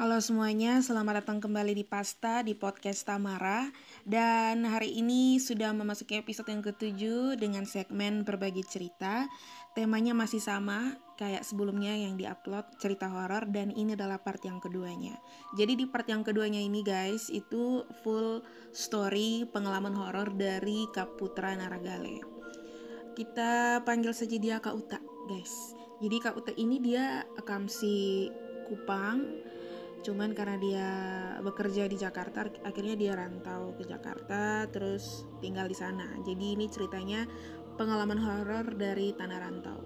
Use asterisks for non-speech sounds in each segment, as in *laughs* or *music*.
Halo semuanya, selamat datang kembali di Pasta di podcast Tamara. Dan hari ini sudah memasuki episode yang ketujuh dengan segmen berbagi cerita. Temanya masih sama kayak sebelumnya yang diupload cerita horor dan ini adalah part yang keduanya. Jadi di part yang keduanya ini guys, itu full story pengalaman horor dari Kak Putra Naragale. Kita panggil saja dia Kak Uta guys. Jadi Kak Uta ini dia akamsi Kupang cuman karena dia bekerja di Jakarta akhirnya dia rantau ke Jakarta terus tinggal di sana. Jadi ini ceritanya pengalaman horor dari tanah rantau.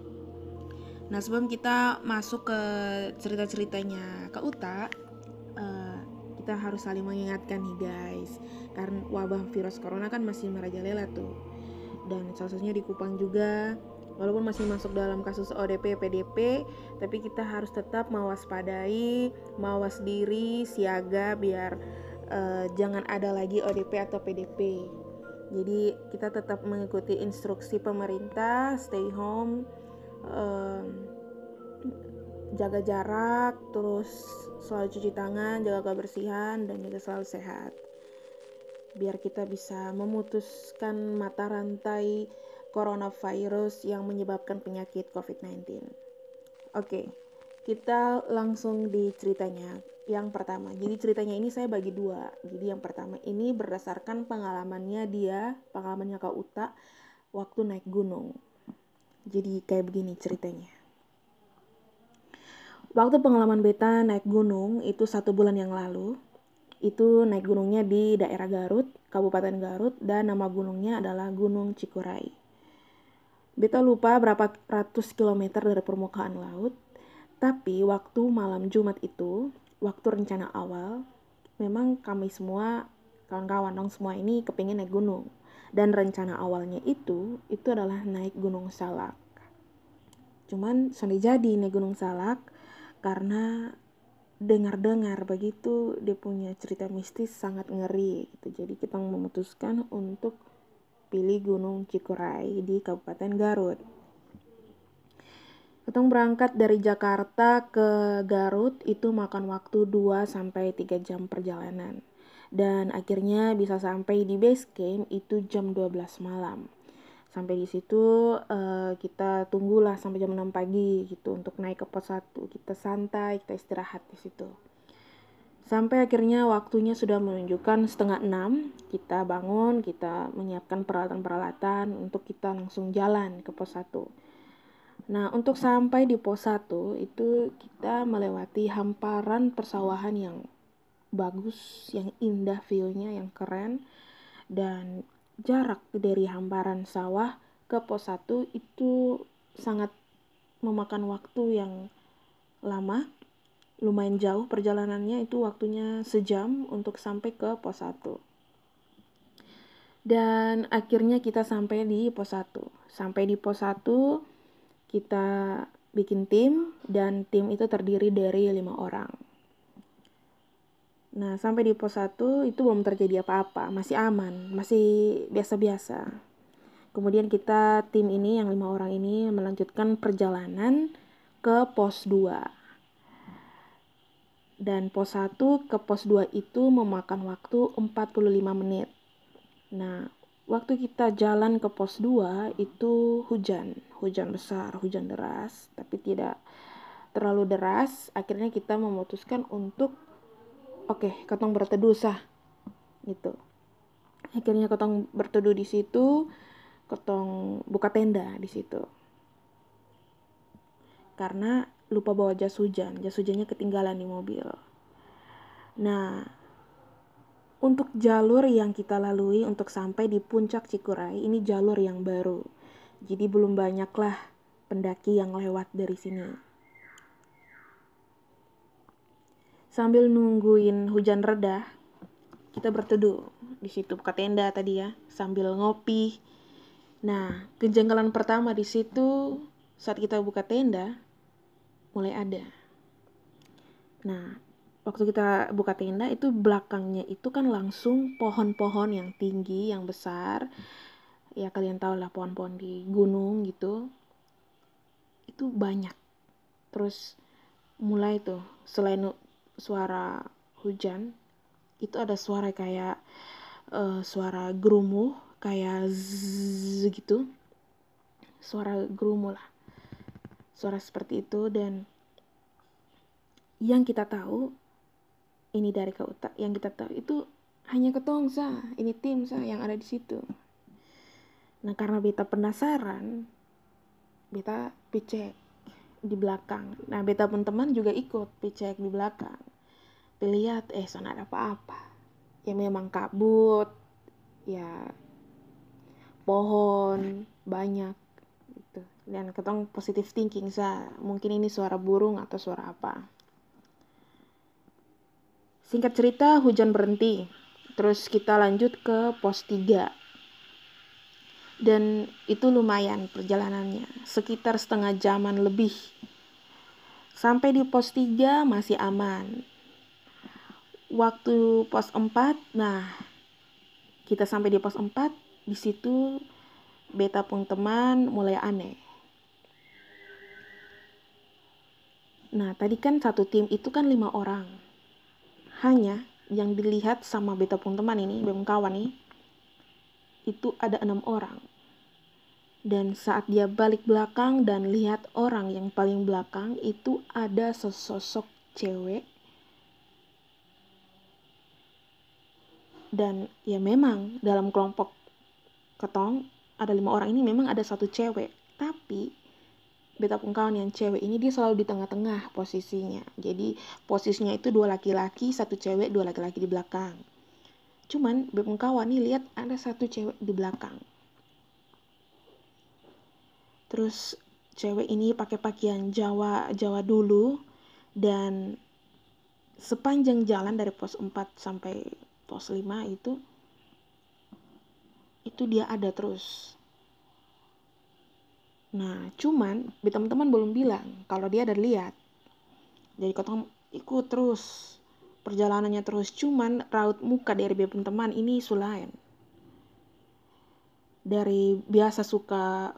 Nah sebelum kita masuk ke cerita-ceritanya ke Uta uh, kita harus saling mengingatkan nih guys. Karena wabah virus corona kan masih merajalela tuh. Dan salah satunya di Kupang juga walaupun masih masuk dalam kasus ODP PDP tapi kita harus tetap mewaspadai mawas diri siaga biar uh, jangan ada lagi ODP atau PDP jadi kita tetap mengikuti instruksi pemerintah stay home uh, jaga jarak terus selalu cuci tangan jaga kebersihan dan juga selalu sehat. Biar kita bisa memutuskan mata rantai coronavirus yang menyebabkan penyakit COVID-19. Oke, kita langsung di ceritanya. Yang pertama, jadi ceritanya ini saya bagi dua. Jadi yang pertama ini berdasarkan pengalamannya dia, pengalamannya Kak Uta waktu naik gunung. Jadi kayak begini ceritanya. Waktu pengalaman beta naik gunung itu satu bulan yang lalu, itu naik gunungnya di daerah Garut, Kabupaten Garut, dan nama gunungnya adalah Gunung Cikuray. Beta lupa berapa ratus kilometer dari permukaan laut, tapi waktu malam Jumat itu, waktu rencana awal, memang kami semua, kawan-kawan dong semua ini kepingin naik gunung. Dan rencana awalnya itu, itu adalah naik gunung salak. Cuman sudah jadi naik gunung salak, karena dengar-dengar begitu dia punya cerita mistis sangat ngeri gitu. Jadi kita memutuskan untuk pilih Gunung Cikuray di Kabupaten Garut. Ketong berangkat dari Jakarta ke Garut itu makan waktu 2 sampai 3 jam perjalanan. Dan akhirnya bisa sampai di base camp itu jam 12 malam. Sampai di situ uh, kita tunggulah sampai jam 6 pagi gitu untuk naik ke pos 1. Kita santai, kita istirahat di situ. Sampai akhirnya waktunya sudah menunjukkan setengah enam, kita bangun, kita menyiapkan peralatan-peralatan untuk kita langsung jalan ke pos 1. Nah, untuk sampai di pos 1 itu kita melewati hamparan persawahan yang bagus, yang indah view-nya, yang keren. Dan jarak dari hamparan sawah ke pos 1 itu sangat memakan waktu yang lama lumayan jauh perjalanannya itu waktunya sejam untuk sampai ke pos 1 dan akhirnya kita sampai di pos 1 sampai di pos 1 kita bikin tim dan tim itu terdiri dari lima orang. Nah sampai di pos 1 itu belum terjadi apa-apa. Masih aman masih biasa-biasa. Kemudian kita tim ini yang lima orang ini melanjutkan perjalanan ke pos 2 dan pos 1 ke pos 2 itu memakan waktu 45 menit. Nah, waktu kita jalan ke pos 2 itu hujan, hujan besar, hujan deras, tapi tidak terlalu deras. Akhirnya kita memutuskan untuk oke, okay, ketong berteduh sah. Gitu. Akhirnya ketong berteduh di situ, ketong buka tenda di situ. Karena lupa bawa jas hujan. Jas hujannya ketinggalan di mobil. Nah, untuk jalur yang kita lalui untuk sampai di puncak Cikuray, ini jalur yang baru. Jadi belum banyaklah pendaki yang lewat dari sini. Sambil nungguin hujan reda, kita berteduh di situ buka tenda tadi ya, sambil ngopi. Nah, kejanggalan pertama di situ saat kita buka tenda, mulai ada. Nah, waktu kita buka tenda itu belakangnya itu kan langsung pohon-pohon yang tinggi, yang besar. Ya kalian tahu lah pohon-pohon di gunung gitu. Itu banyak. Terus mulai tuh selain suara hujan itu ada suara kayak uh, suara gerumuh kayak zzz gitu suara gerumuh lah suara seperti itu dan yang kita tahu ini dari kauta yang kita tahu itu hanya ketong sa ini tim sa yang ada di situ. Nah karena beta penasaran beta picek di belakang. Nah beta pun teman juga ikut picek di belakang. Lihat eh sana ada apa-apa. Ya memang kabut ya pohon banyak dan ketong positif thinking sa mungkin ini suara burung atau suara apa. Singkat cerita hujan berhenti. Terus kita lanjut ke pos 3 dan itu lumayan perjalanannya. Sekitar setengah jaman lebih. Sampai di pos 3 masih aman. Waktu pos 4 nah kita sampai di pos 4 di situ beta pun teman mulai aneh nah tadi kan satu tim itu kan lima orang. Hanya yang dilihat sama beta pun teman ini bem kawan nih itu ada enam orang. Dan saat dia balik belakang dan lihat orang yang paling belakang itu ada sesosok cewek. Dan ya memang dalam kelompok ketong ada lima orang ini memang ada satu cewek. Tapi beta pun kawan yang cewek ini dia selalu di tengah-tengah posisinya. Jadi posisinya itu dua laki-laki satu cewek dua laki-laki di belakang. Cuman beta pun kawan nih lihat ada satu cewek di belakang. Terus cewek ini pakai pakaian Jawa Jawa dulu dan sepanjang jalan dari pos 4 sampai pos 5 itu itu dia ada terus nah cuman teman-teman belum bilang kalau dia ada lihat jadi kau ikut terus perjalanannya terus cuman raut muka dari beberapa teman ini sulain dari biasa suka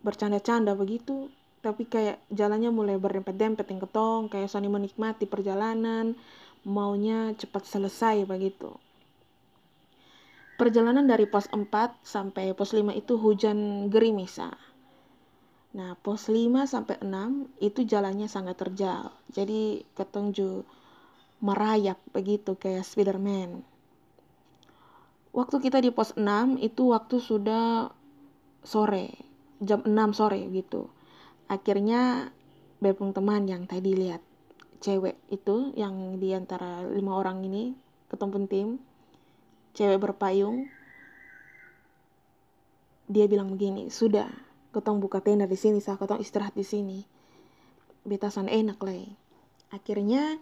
bercanda-canda begitu tapi kayak jalannya mulai berdempet-dempet yang ketong kayak Sony menikmati perjalanan maunya cepat selesai begitu. Perjalanan dari pos 4 sampai pos 5 itu hujan gerimis. Nah, pos 5 sampai 6 itu jalannya sangat terjal. Jadi ketonju merayap begitu kayak Spiderman. Waktu kita di pos 6 itu waktu sudah sore, jam 6 sore gitu. Akhirnya Bepung teman yang tadi lihat cewek itu yang di antara lima orang ini ketemu tim cewek berpayung dia bilang begini sudah ketong buka tenda di sini sah ketong istirahat di sini. Betasan enak lah akhirnya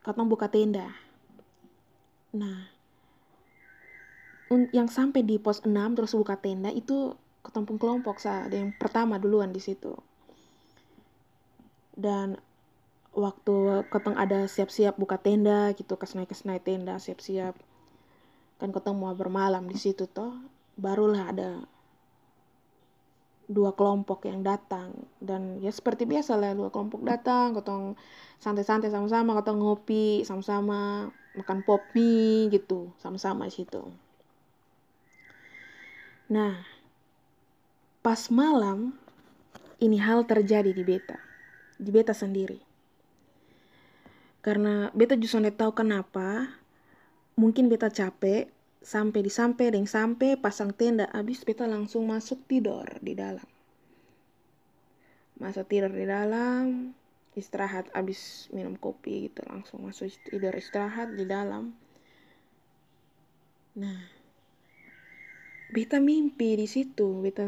ketong buka tenda. Nah yang sampai di pos 6 terus buka tenda itu ketemu kelompok sah ada yang pertama duluan di situ. Dan waktu keteng ada siap-siap buka tenda gitu kesnai kesnai tenda siap-siap. Kan keteng mau bermalam di situ toh barulah ada dua kelompok yang datang dan ya seperti biasa lah dua kelompok datang ketong santai-santai sama-sama ketong ngopi sama-sama makan pop mie gitu sama-sama situ nah pas malam ini hal terjadi di beta di beta sendiri. Karena beta justru tahu kenapa, mungkin beta capek, sampai di sampai dan sampai pasang tenda, habis beta langsung masuk tidur di dalam. Masa tidur di dalam, istirahat habis minum kopi gitu langsung masuk tidur istirahat di dalam. Nah, beta mimpi di situ, beta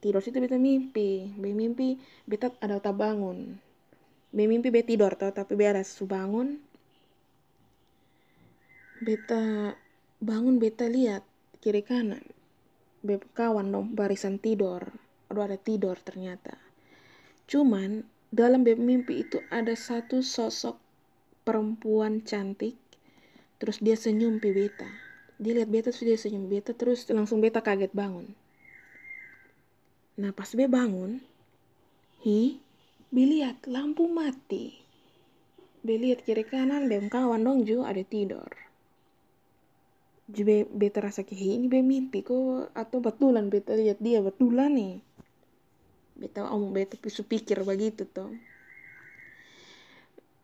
tidur situ beta mimpi be mimpi beta ada tak bangun be mimpi beta tidur tau tapi be ada bangun beta bangun beta lihat kiri kanan. Be kawan dong barisan tidur aduh ada tidur ternyata. Cuman dalam be mimpi itu ada satu sosok perempuan cantik terus dia senyum pi beta. Dia lihat beta terus dia senyum beta terus langsung beta kaget bangun. Nah pas be bangun, hi, Beliat lampu mati. Beliat kiri kanan bem kawan dong ju ada tidur. Be, beta rasa kayak ini be mimpi kok atau betulan beta lihat dia betulan nih. Beta omong beta pisu pikir begitu toh.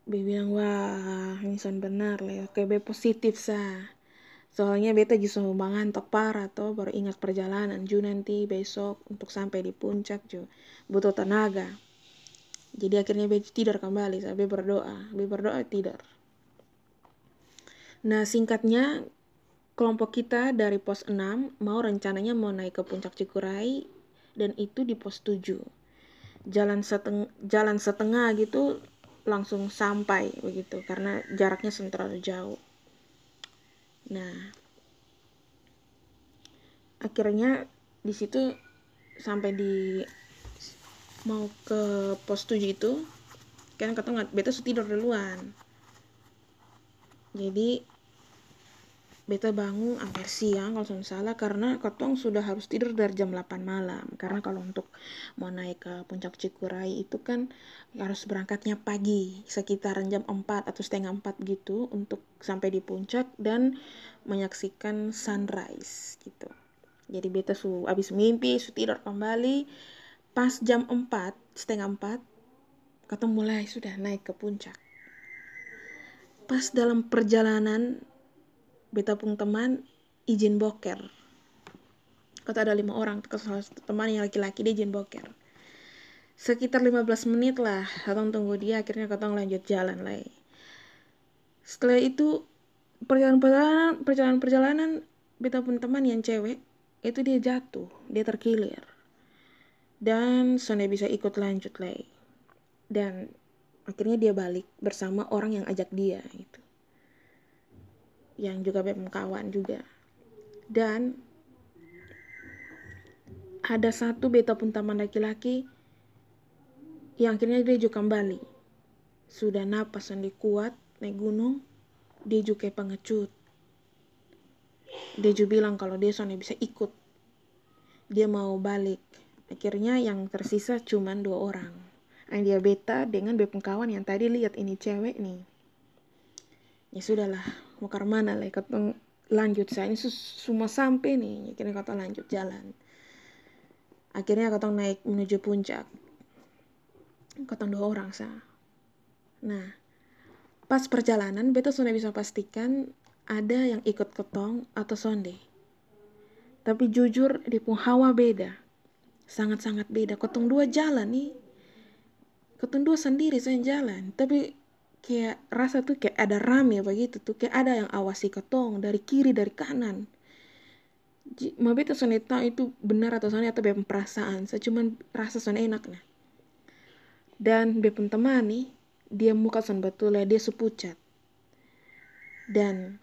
Be bilang wah ini son benar lah oke be positif sah. Soalnya beta justru mengantuk parah toh baru ingat perjalanan ju nanti besok untuk sampai di puncak ju butuh tenaga jadi akhirnya be tidur kembali saya be berdoa be berdoa tidur nah singkatnya kelompok kita dari pos 6 mau rencananya mau naik ke puncak Cikuray dan itu di pos 7 jalan seteng jalan setengah gitu langsung sampai begitu karena jaraknya terlalu jauh. Nah akhirnya di situ sampai di mau ke pos 7 itu kan kata nggak sudah tidur duluan. Jadi beta bangun hampir siang kalau salah karena ketong sudah harus tidur dari jam 8 malam. Karena kalau untuk mau naik ke puncak Cikuray itu kan harus berangkatnya pagi sekitaran jam 4 atau setengah 4 gitu untuk sampai di puncak dan menyaksikan sunrise gitu. Jadi beta su habis mimpi su tidur kembali pas jam 4 setengah 4 ketemu mulai sudah naik ke puncak. Pas dalam perjalanan beta pun teman izin boker. Kata ada lima orang teman yang laki-laki dia izin boker. Sekitar 15 menit lah katong tunggu dia akhirnya katong lanjut jalan lagi setelah itu perjalanan perjalanan perjalanan beta pun teman yang cewek itu dia jatuh dia terkilir. Dan Sonde bisa ikut lanjut lagi dan akhirnya dia balik bersama orang yang ajak dia itu yang juga memang kawan juga. Dan ada satu beta pun taman laki-laki yang akhirnya dia juga kembali. Sudah napas yang kuat naik gunung dia juga pengecut. Dia juga bilang kalau dia soalnya bisa ikut. Dia mau balik. Akhirnya yang tersisa cuma dua orang. Dia beta dengan bepung kawan yang tadi lihat ini cewek nih. Ya sudahlah, mau ke mana lah, ketemu lanjut saya ini semua sampai nih, akhirnya kata lanjut jalan. Akhirnya kata naik menuju puncak. Kata dua orang sah. Nah, pas perjalanan beta sudah bisa pastikan ada yang ikut ketong atau sonde. Tapi jujur di hawa beda sangat-sangat beda. Kotong dua jalan nih. Kotong dua sendiri saya jalan. Tapi kayak rasa tuh kayak ada rame begitu tuh. Kayak ada yang awasi kotong dari kiri, dari kanan. Beta soalnya tahu itu benar atau soalnya atau bepeng perasaan. Saya cuma rasa soalnya enak nah. Dan bepeng teman nih, dia muka son betul ya, dia sepucat. Dan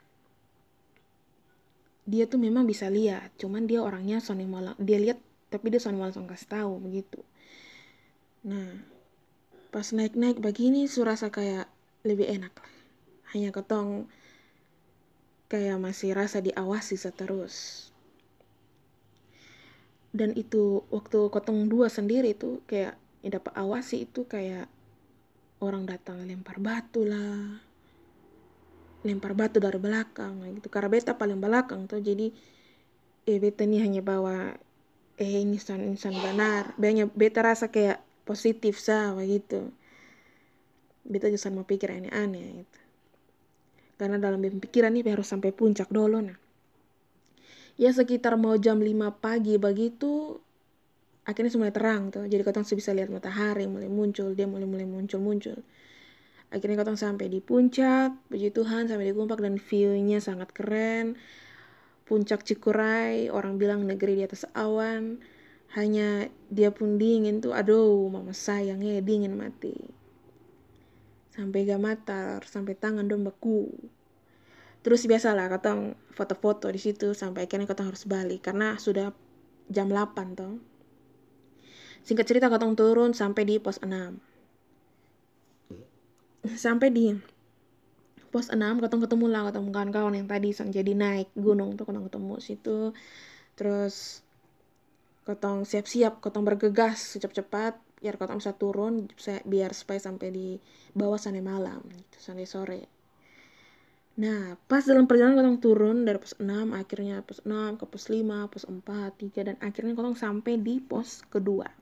dia tuh memang bisa lihat, cuman dia orangnya soalnya malah dia lihat tapi dia selalu langsung kasih tahu begitu nah pas naik-naik begini su rasa kayak lebih enak lah. Hanya ketong kayak masih rasa diawasi seterus. Dan itu waktu ketong dua sendiri itu kayak yang dapat awasi itu kayak orang datang lempar batu lah. Lempar batu dari belakang gitu. Karena beta paling belakang tuh jadi eh beta ini hanya bawa eh insan insan benar. Banyak beta rasa kayak positif sah begitu beta jangan mau pikir aneh-aneh gitu. karena dalam pikiran ini harus sampai puncak dulu nah ya sekitar mau jam 5 pagi begitu akhirnya mulai terang tuh jadi kotong bisa lihat matahari mulai muncul dia mulai mulai muncul muncul akhirnya kotong sampai di puncak puji Tuhan sampai di puncak dan viewnya sangat keren puncak Cikuray, orang bilang negeri di atas awan. Hanya dia pun dingin tuh, aduh mama sayangnya dingin mati. Sampai gamatar, sampai tangan dong beku. Terus biasalah kata foto-foto di situ sampai akhirnya kata harus balik karena sudah jam 8 toh. Singkat cerita kata turun sampai di pos 6. Sampai di pos 6 ketemu ketemu lah ketemu kawan-kawan yang tadi sang jadi naik gunung tuh ketemu ketemu situ terus ketong siap-siap ketong bergegas cepat-cepat biar kotong bisa turun biar supaya sampai di bawah sampai malam gitu sampai sore. Nah pas dalam perjalanan kotong turun dari pos 6 akhirnya pos 6 ke pos 5 pos 4 3 dan akhirnya kotong sampai di pos kedua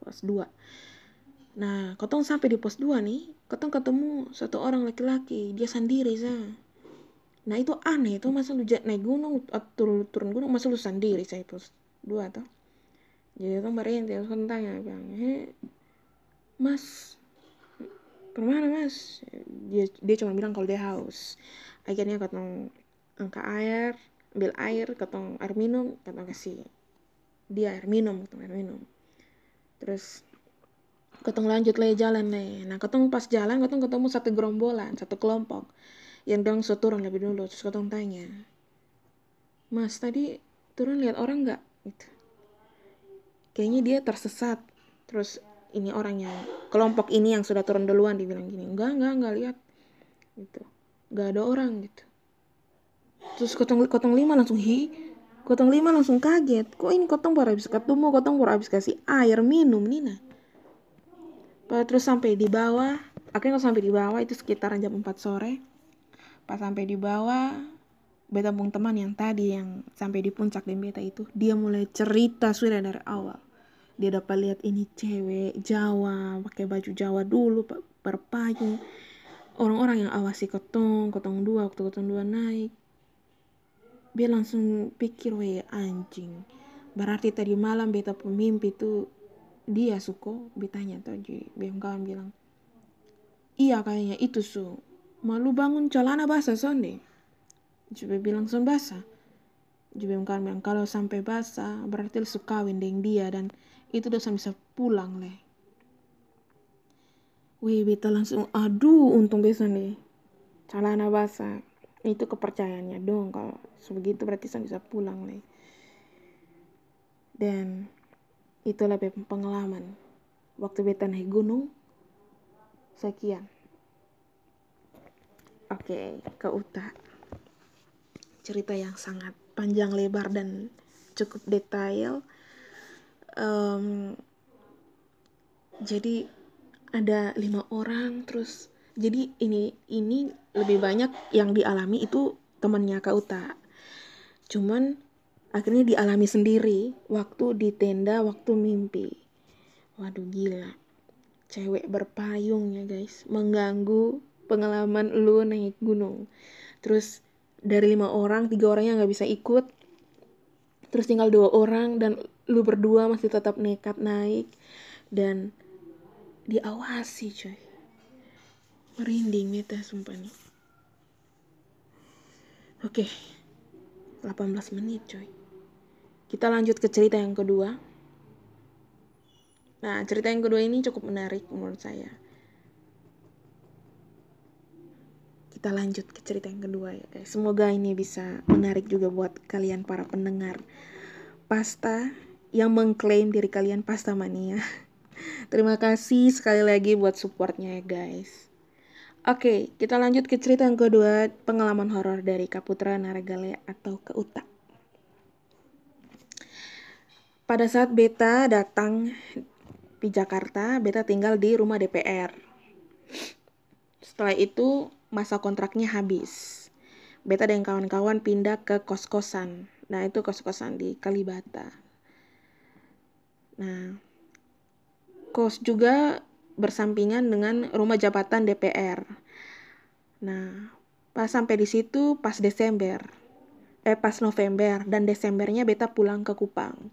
pos 2 nah kotong sampai di pos 2 nih kotong ketemu satu orang laki-laki dia sendiri sah nah itu aneh itu masa lu naik gunung atau turun gunung masa lu sendiri saya pos 2 tuh jadi kan berhenti terus kan tanya bilang he mas ke mana mas? Dia dia cuma bilang kalau dia haus. Akhirnya katong angka air ambil air katong air minum katong kasih dia air minum katong air minum. Terus katong lanjut lagi jalan nih nah katong pas jalan katong ketemu satu gerombolan satu kelompok yang dong so turun lebih dulu. Terus katong tanya mas tadi turun lihat orang nggak? Gitu kayaknya dia tersesat. Terus ini orangnya kelompok ini yang sudah turun duluan dibilang gini enggak enggak enggak lihat. Gitu. Enggak ada orang gitu. Terus kotong kotong lima langsung hi. Kotong lima langsung kaget. Kok ini kotong baru habis ketemu? Kotong baru habis kasih air minum Nina. Terus sampai di bawah akhirnya kalau sampai di bawah itu sekitaran jam 4 sore. Pas sampai di bawah beta pun teman yang tadi yang sampai di puncak dan beta itu dia mulai cerita sudah dari awal dia dapat lihat ini cewek Jawa pakai baju Jawa dulu berpayung. Orang-orang yang awasi kotong kotong dua waktu kotong dua naik dia langsung pikir weh anjing. Berarti tadi malam beta pemimpi itu dia suko betanya tuh jadi kawan bilang iya kayaknya itu su. Malu bangun celana basah sonde Jube bilang sun basah. Jube kan bilang kalau sampai basah berarti lu kawin dengan dia dan itu udah bisa pulang leh. Wih, beta langsung aduh untung bisa nih. Celana basah. Itu kepercayaannya dong kalau sebegitu berarti saya bisa pulang leh. Dan itulah pengalaman waktu beta naik gunung sekian. Oke, okay, ke utara cerita yang sangat panjang lebar dan cukup detail um, jadi ada lima orang terus jadi ini ini lebih banyak yang dialami itu temannya Kak Uta. Cuman akhirnya dialami sendiri waktu di tenda waktu mimpi. Waduh gila. Cewek berpayung ya guys. Mengganggu pengalaman lu naik gunung. Terus dari lima orang tiga orangnya nggak bisa ikut. Terus tinggal dua orang dan lu berdua masih tetap nekat naik dan diawasi coy merinding meta sumpah nih. Oke 18 menit coy kita lanjut ke cerita yang kedua. Nah cerita yang kedua ini cukup menarik menurut saya. Kita lanjut ke cerita yang kedua ya guys. Semoga ini bisa menarik juga buat kalian para pendengar pasta yang mengklaim diri kalian pasta mania. *laughs* Terima kasih sekali lagi buat supportnya ya guys. Oke, kita lanjut ke cerita yang kedua, pengalaman horor dari Kaputra Naragale atau Keuta. Pada saat Beta datang di Jakarta, Beta tinggal di rumah DPR. Setelah itu, masa kontraknya habis. Beta dan kawan-kawan pindah ke kos-kosan. Nah, itu kos-kosan di Kalibata. Nah, kos juga bersampingan dengan rumah jabatan DPR. Nah, pas sampai di situ pas Desember. Eh, pas November dan Desembernya beta pulang ke Kupang.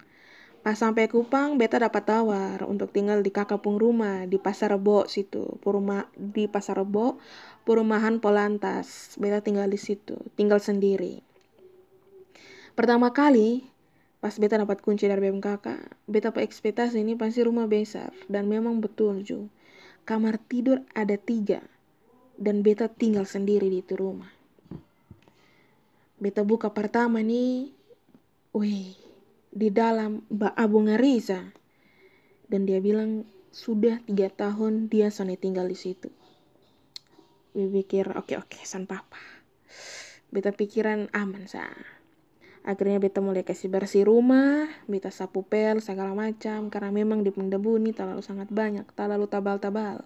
Pas sampai Kupang, beta dapat tawar untuk tinggal di kakapung rumah di Pasar Rebo situ. Puruma, di Pasar Rebo, perumahan Polantas. Beta tinggal di situ, tinggal sendiri. Pertama kali, pas beta dapat kunci dari BMKK, beta ekspektasi ini pasti rumah besar. Dan memang betul ju. Kamar tidur ada tiga. Dan beta tinggal sendiri di itu rumah. Beta buka pertama nih, wih, di dalam Mbak Abu Ngariza. Dan dia bilang sudah tiga tahun dia Sony tinggal di situ. Gue pikir oke okay, oke okay, san papa. Beta pikiran aman sa. Akhirnya beta mulai kasih bersih rumah beta sapu pel segala macam karena memang di debu ini terlalu sangat banyak terlalu tabal-tabal.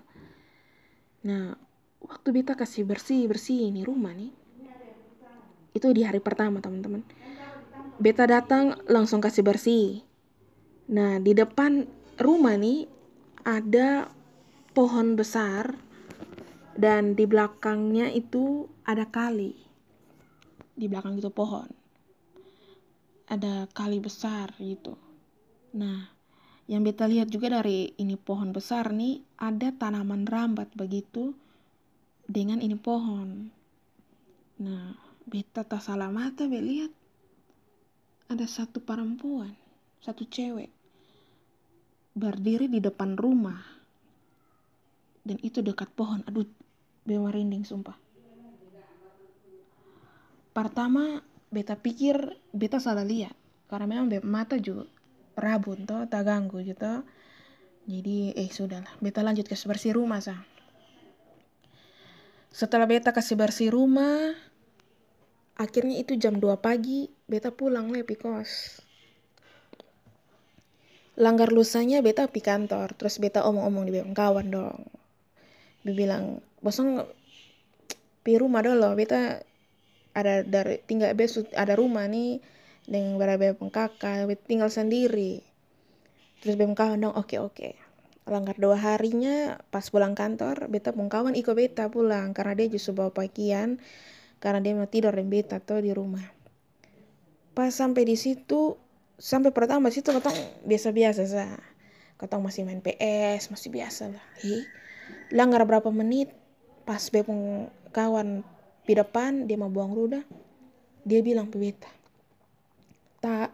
Nah waktu beta kasih bersih bersih ini rumah nih itu di hari pertama teman-teman. Beta datang langsung kasih bersih. Nah di depan rumah nih ada pohon besar dan di belakangnya itu ada kali. Di belakang itu pohon ada kali besar gitu. Nah yang beta lihat juga dari ini pohon besar nih ada tanaman rambat begitu dengan ini pohon. Nah beta tak salah mata be lihat. Ada satu perempuan satu cewek berdiri di depan rumah. Dan itu dekat pohon. Aduh be merinding sumpah. Pertama beta pikir beta salah lihat. Karena memang be mata juga rabun toh tak ganggu gitu jadi eh sudahlah. Beta lanjut ke bersih rumah sah setelah beta kasih bersih rumah akhirnya itu jam 2 pagi beta pulang lah kos. Langgar lusanya beta pi kantor terus beta omong-omong di kawan dong. Dia bilang bosong pi rumah dulu beta ada dari tinggal besok ada rumah nih dengan berapa kakak tinggal sendiri. Terus bem kawan dong oke oke. Langgar dua harinya pas pulang kantor beta pun kawan ikut beta pulang karena dia justru bawa pakaian karena dia mau tidur dan beta tuh di rumah. Pas sampai di situ sampai pertama situ katong biasa-biasa sah katong masih main PS masih biasa lah. Hi langgar berapa menit pas bepung kawan di depan dia mau buang ludah dia bilang ke tak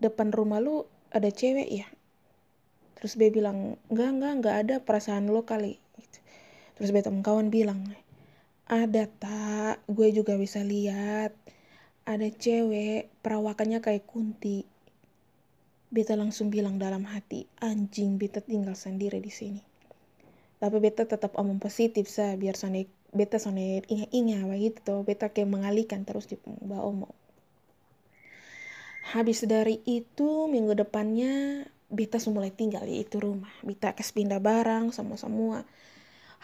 depan rumah lu ada cewek ya? Terus dia bilang enggak enggak enggak ada perasaan lo kali. Terus beta kawan bilang ada tak gue juga bisa lihat. Ada cewek perawakannya kayak kunti. Beta langsung bilang dalam hati anjing beta tinggal sendiri di sini. Tapi beta tetap omong positif sa biar sana beta sone inga-inga begitu. Beta kayak mengalihkan terus di mbak omong habis dari itu minggu depannya beta mulai tinggal di itu rumah. Beta kes pindah barang semua semua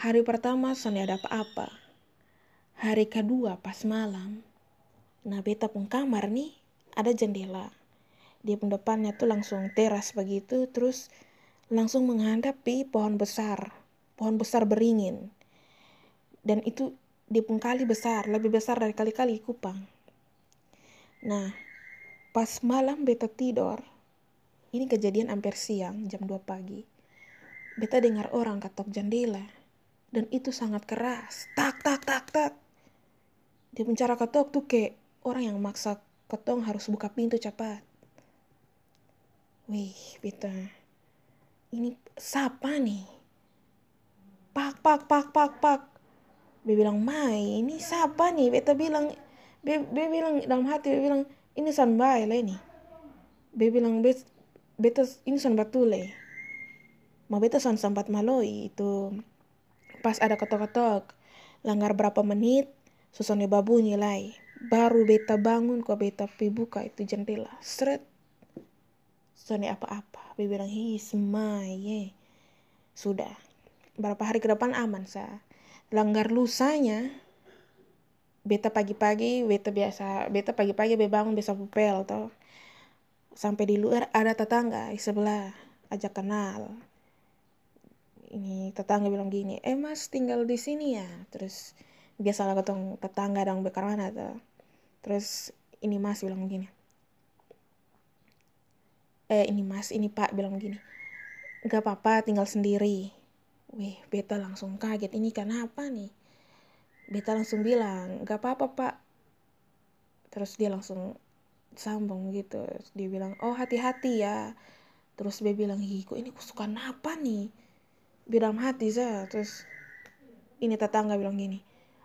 hari pertama sone ada apa-apa. Hari kedua pas malam nah beta pun kamar nih ada jendela. Di depannya tuh langsung teras begitu terus langsung menghadapi pohon besar. Pohon besar beringin dan itu di kali besar lebih besar dari kali-kali kupang. Nah pas malam beta tidur ini kejadian hampir siang jam 2 pagi beta dengar orang ketok jendela. Dan itu sangat keras. Tak tak tak tak. Dia cara ketok tuh kayak orang yang maksa ketong harus buka pintu cepat. Wih beta. Ini siapa nih? Pak pak pak pak pak Be bilang, Mai, ini siapa nih? Beta bilang, Be, be bilang dalam hati, Be bilang, ini san bae lah ini. Be bilang, Be, beta ini san batule. Mau beta san sempat maloi itu. Pas ada ketok-ketok, langgar berapa menit, susone babunyi lai. Baru beta bangun, kok beta pi buka itu jendela. Seret. Sone apa-apa. Be bilang, hi, semai, ye. Sudah. Berapa hari ke depan aman, sah langgar lusanya beta pagi-pagi beta biasa beta pagi-pagi be bangun bisa pupel toh. Sampai di luar ada tetangga di sebelah ajak kenal. Ini tetangga bilang gini eh mas tinggal di sini ya. Terus biasa lah ketong tetangga dong bekar mana tuh terus ini mas bilang gini. Eh ini mas ini pak bilang gini. Gak apa-apa tinggal sendiri Wih, beta langsung kaget. Ini kenapa nih? Beta langsung bilang, gak apa-apa pak. Terus dia langsung sambung gitu. Dia bilang, oh hati-hati ya. Terus dia bilang, ih kok ini kusukan apa nih? Bilang hati saya. Terus ini tetangga bilang gini.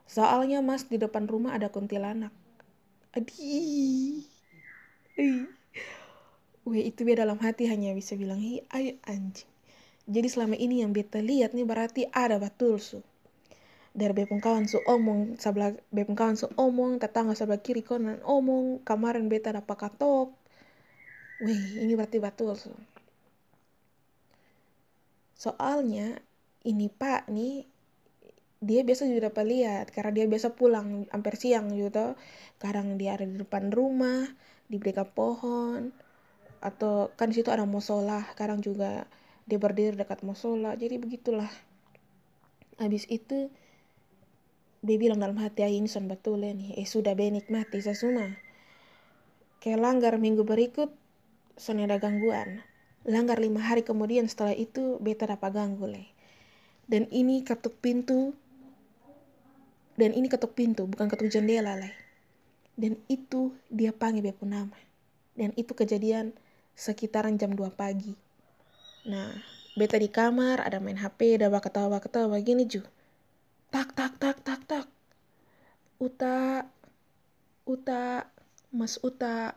Soalnya mas di depan rumah ada kuntilanak. Adi. Wih itu dia dalam hati hanya bisa bilang, hi ayo anjing. Jadi selama ini yang beta lihat nih berarti ada betul su. dari bepung kawan su omong sebelah bepung kawan su omong tetangga sebelah kiri konan omong kemarin beta dapat katok wih ini berarti betul so. soalnya ini pak nih dia biasa juga dapat lihat karena dia biasa pulang hampir siang gitu kadang dia ada di depan rumah di belakang pohon atau kan situ ada musola kadang juga dia berdiri dekat musola. Jadi begitulah. Habis itu dia bilang dalam hati ini son betul nih. Eh sudah benik mati sesuma kayak langgar minggu berikut son ada gangguan. Langgar lima hari kemudian setelah itu beta dapat ganggu le. Dan ini ketuk pintu dan ini ketuk pintu bukan ketuk jendela le. Dan itu dia panggil beta nama dan itu kejadian sekitaran jam 2 pagi. Nah, beta di kamar, ada main HP, ada ketawa-ketawa begini ju. Tak, tak, tak, tak, tak. Uta, Uta, Mas Uta.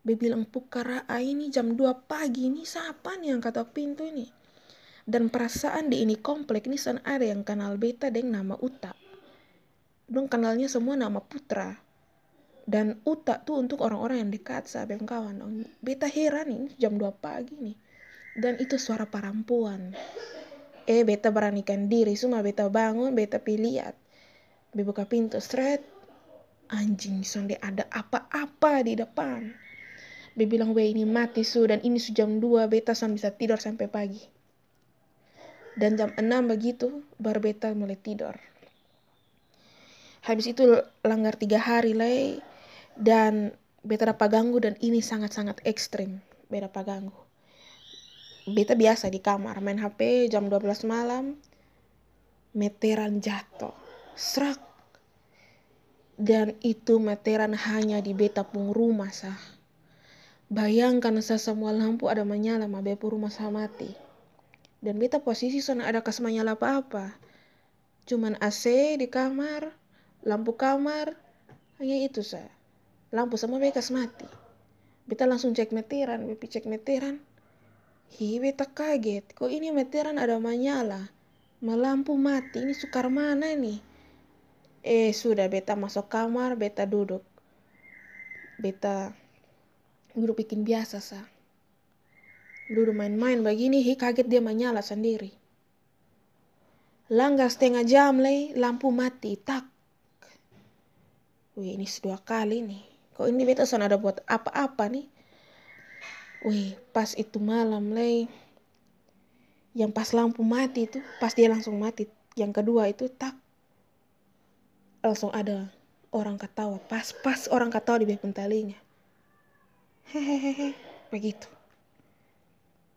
Be bilang pukara ini jam 2 pagi ini siapa nih yang ketok pintu ini? Dan perasaan di ini komplek ini san ada yang kenal beta dengan nama Uta. Dong kenalnya semua nama Putra dan utak tuh untuk orang-orang yang dekat sahabat kawan beta heran ini jam 2 pagi nih dan itu suara perempuan. Eh beta beranikan diri semua beta bangun beta lihat. Beta buka pintu straight anjing sonde ada apa-apa di depan. Be bilang we ini mati su dan ini su jam 2 beta son bisa tidur sampai pagi. Dan jam 6 begitu baru beta mulai tidur. Habis itu langgar tiga hari lagi dan beta dapat ganggu dan ini sangat-sangat ekstrim. Beta dapat ganggu beta biasa di kamar main HP jam 12 malam. Meteran jatuh serak dan itu meteran hanya di beta pun rumah sah. Bayangkan saya semua lampu ada menyala ma beta rumah sah mati. Dan beta posisi sana ada kas menyala apa-apa. Cuman AC di kamar lampu kamar hanya itu sah. Lampu sama bekas mati. Beta langsung cek meteran bepi cek meteran hi beta kaget kok ini meteran ada menyala melampu mati. Ini sukar mana nih eh sudah beta masuk kamar beta duduk. Beta duduk bikin biasa sa. Duduk main-main begini hi kaget dia menyala sendiri. Langgar setengah jam leh lampu mati tak. Wih ini dua kali nih. Kok ini beta son ada buat apa-apa nih wih pas itu malam leh yang pas lampu mati itu pas dia langsung mati yang kedua itu tak. Langsung ada orang ketawa. Pas pas orang ketawa di belakang talinya. Hehehe begitu.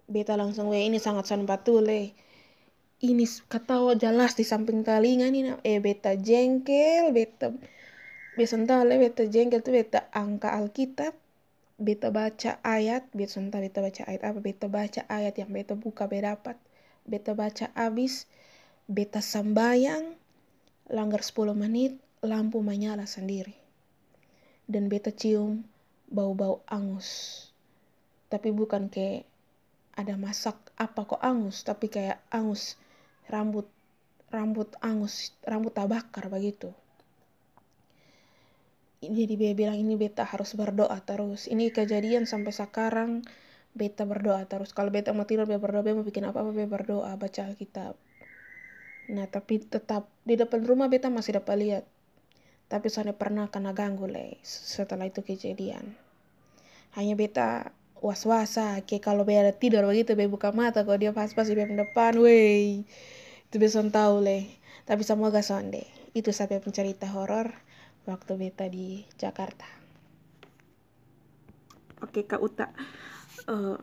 Beta langsung weh ini sangat son batul leh ini ketawa jelas di samping telinga nih eh beta jengkel beta le beta jengkel tuh beta angka Alkitab beta baca ayat beta sonta beta baca ayat apa beta baca ayat yang beta buka beta dapat. Beta baca abis beta sambayang langgar 10 menit lampu menyala sendiri. Dan beta cium bau-bau angus. Tapi bukan kayak ada masak apa kok angus tapi kayak angus rambut rambut angus rambut tabakar begitu jadi dia bilang ini beta harus berdoa terus. Ini kejadian sampai sekarang. Beta berdoa terus. Kalau beta mau tidur beta berdoa. Beta mau bikin apa apa beta berdoa baca Alkitab. Nah tapi tetap di depan rumah beta masih dapat lihat. Tapi saya pernah kena ganggu le setelah itu kejadian. Hanya beta was-wasa. Kayak kalau beta tidur begitu beta buka mata kalau dia pas-pas di depan wey. Itu bisa tahu le. Tapi semoga sonde. Itu sampai pencerita horor waktu beta di Jakarta. Oke Kak Uta, uh,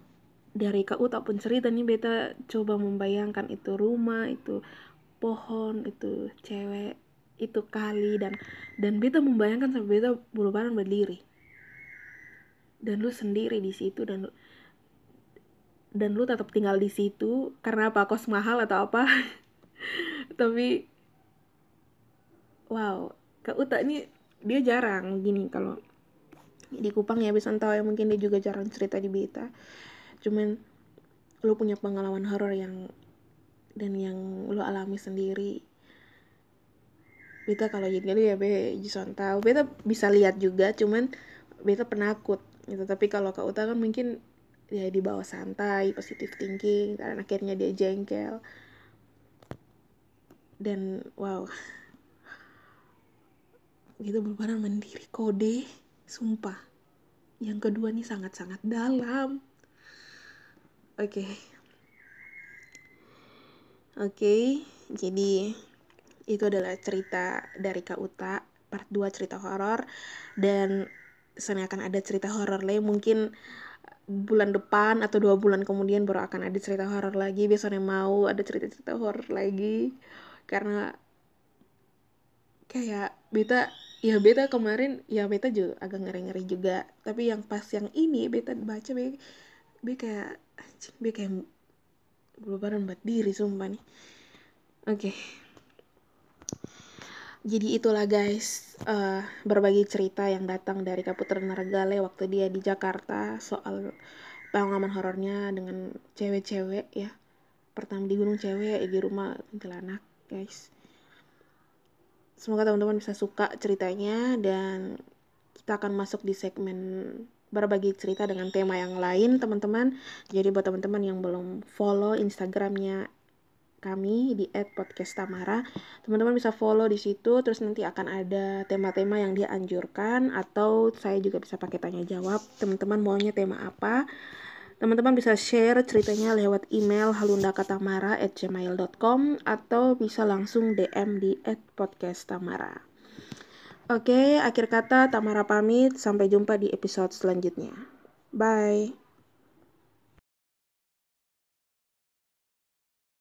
dari Kak Uta pun cerita nih beta coba membayangkan itu rumah, itu pohon, itu cewek, itu kali dan dan beta membayangkan sampai beta bulu badan berdiri. Dan lu sendiri di situ dan dan lu tetap tinggal di situ karena apa kos mahal atau apa *laughs* tapi wow Kak Uta ini dia jarang gini kalau di Kupang ya bisa tahu ya mungkin dia juga jarang cerita di Beta cuman lo punya pengalaman horor yang dan yang lo alami sendiri. Beta kalau jadi ya be Jason tahu. Beta bisa lihat juga cuman beta penakut gitu. Tapi kalau kak Uta kan mungkin ya di bawah santai positive thinking dan akhirnya dia jengkel. Dan wow gitu berbaran mandiri kode sumpah. Yang kedua nih sangat-sangat dalam. Oke. Okay. oke okay, jadi itu adalah cerita dari Kak Uta part 2 cerita horor. Dan sana akan ada cerita horor lain mungkin bulan depan atau dua bulan kemudian baru akan ada cerita horor lagi. Biasanya mau ada cerita-cerita horor lagi. Karena kayak beta ya beta kemarin ya beta juga agak ngeri-ngeri juga. Tapi yang pas yang ini beta baca be, be kayak be kayak belum buat diri sumpah nih. Oke. Okay. jadi itulah guys uh, berbagi cerita yang datang dari Kaputra Nargale waktu dia di Jakarta soal pengalaman horornya dengan cewek-cewek ya. Pertama di gunung cewek di rumah kuntilanak guys semoga teman-teman bisa suka ceritanya dan kita akan masuk di segmen berbagi cerita dengan tema yang lain teman-teman. Jadi buat teman-teman yang belum follow instagramnya kami di @podcastamara teman-teman bisa follow di situ terus nanti akan ada tema-tema yang dia anjurkan atau saya juga bisa pakai tanya jawab. Teman-teman maunya tema apa Teman-teman bisa share ceritanya lewat email halundakatamara@gmail.com atau bisa langsung DM di @podcasttamara. Oke, akhir kata Tamara pamit. Sampai jumpa di episode selanjutnya. Bye.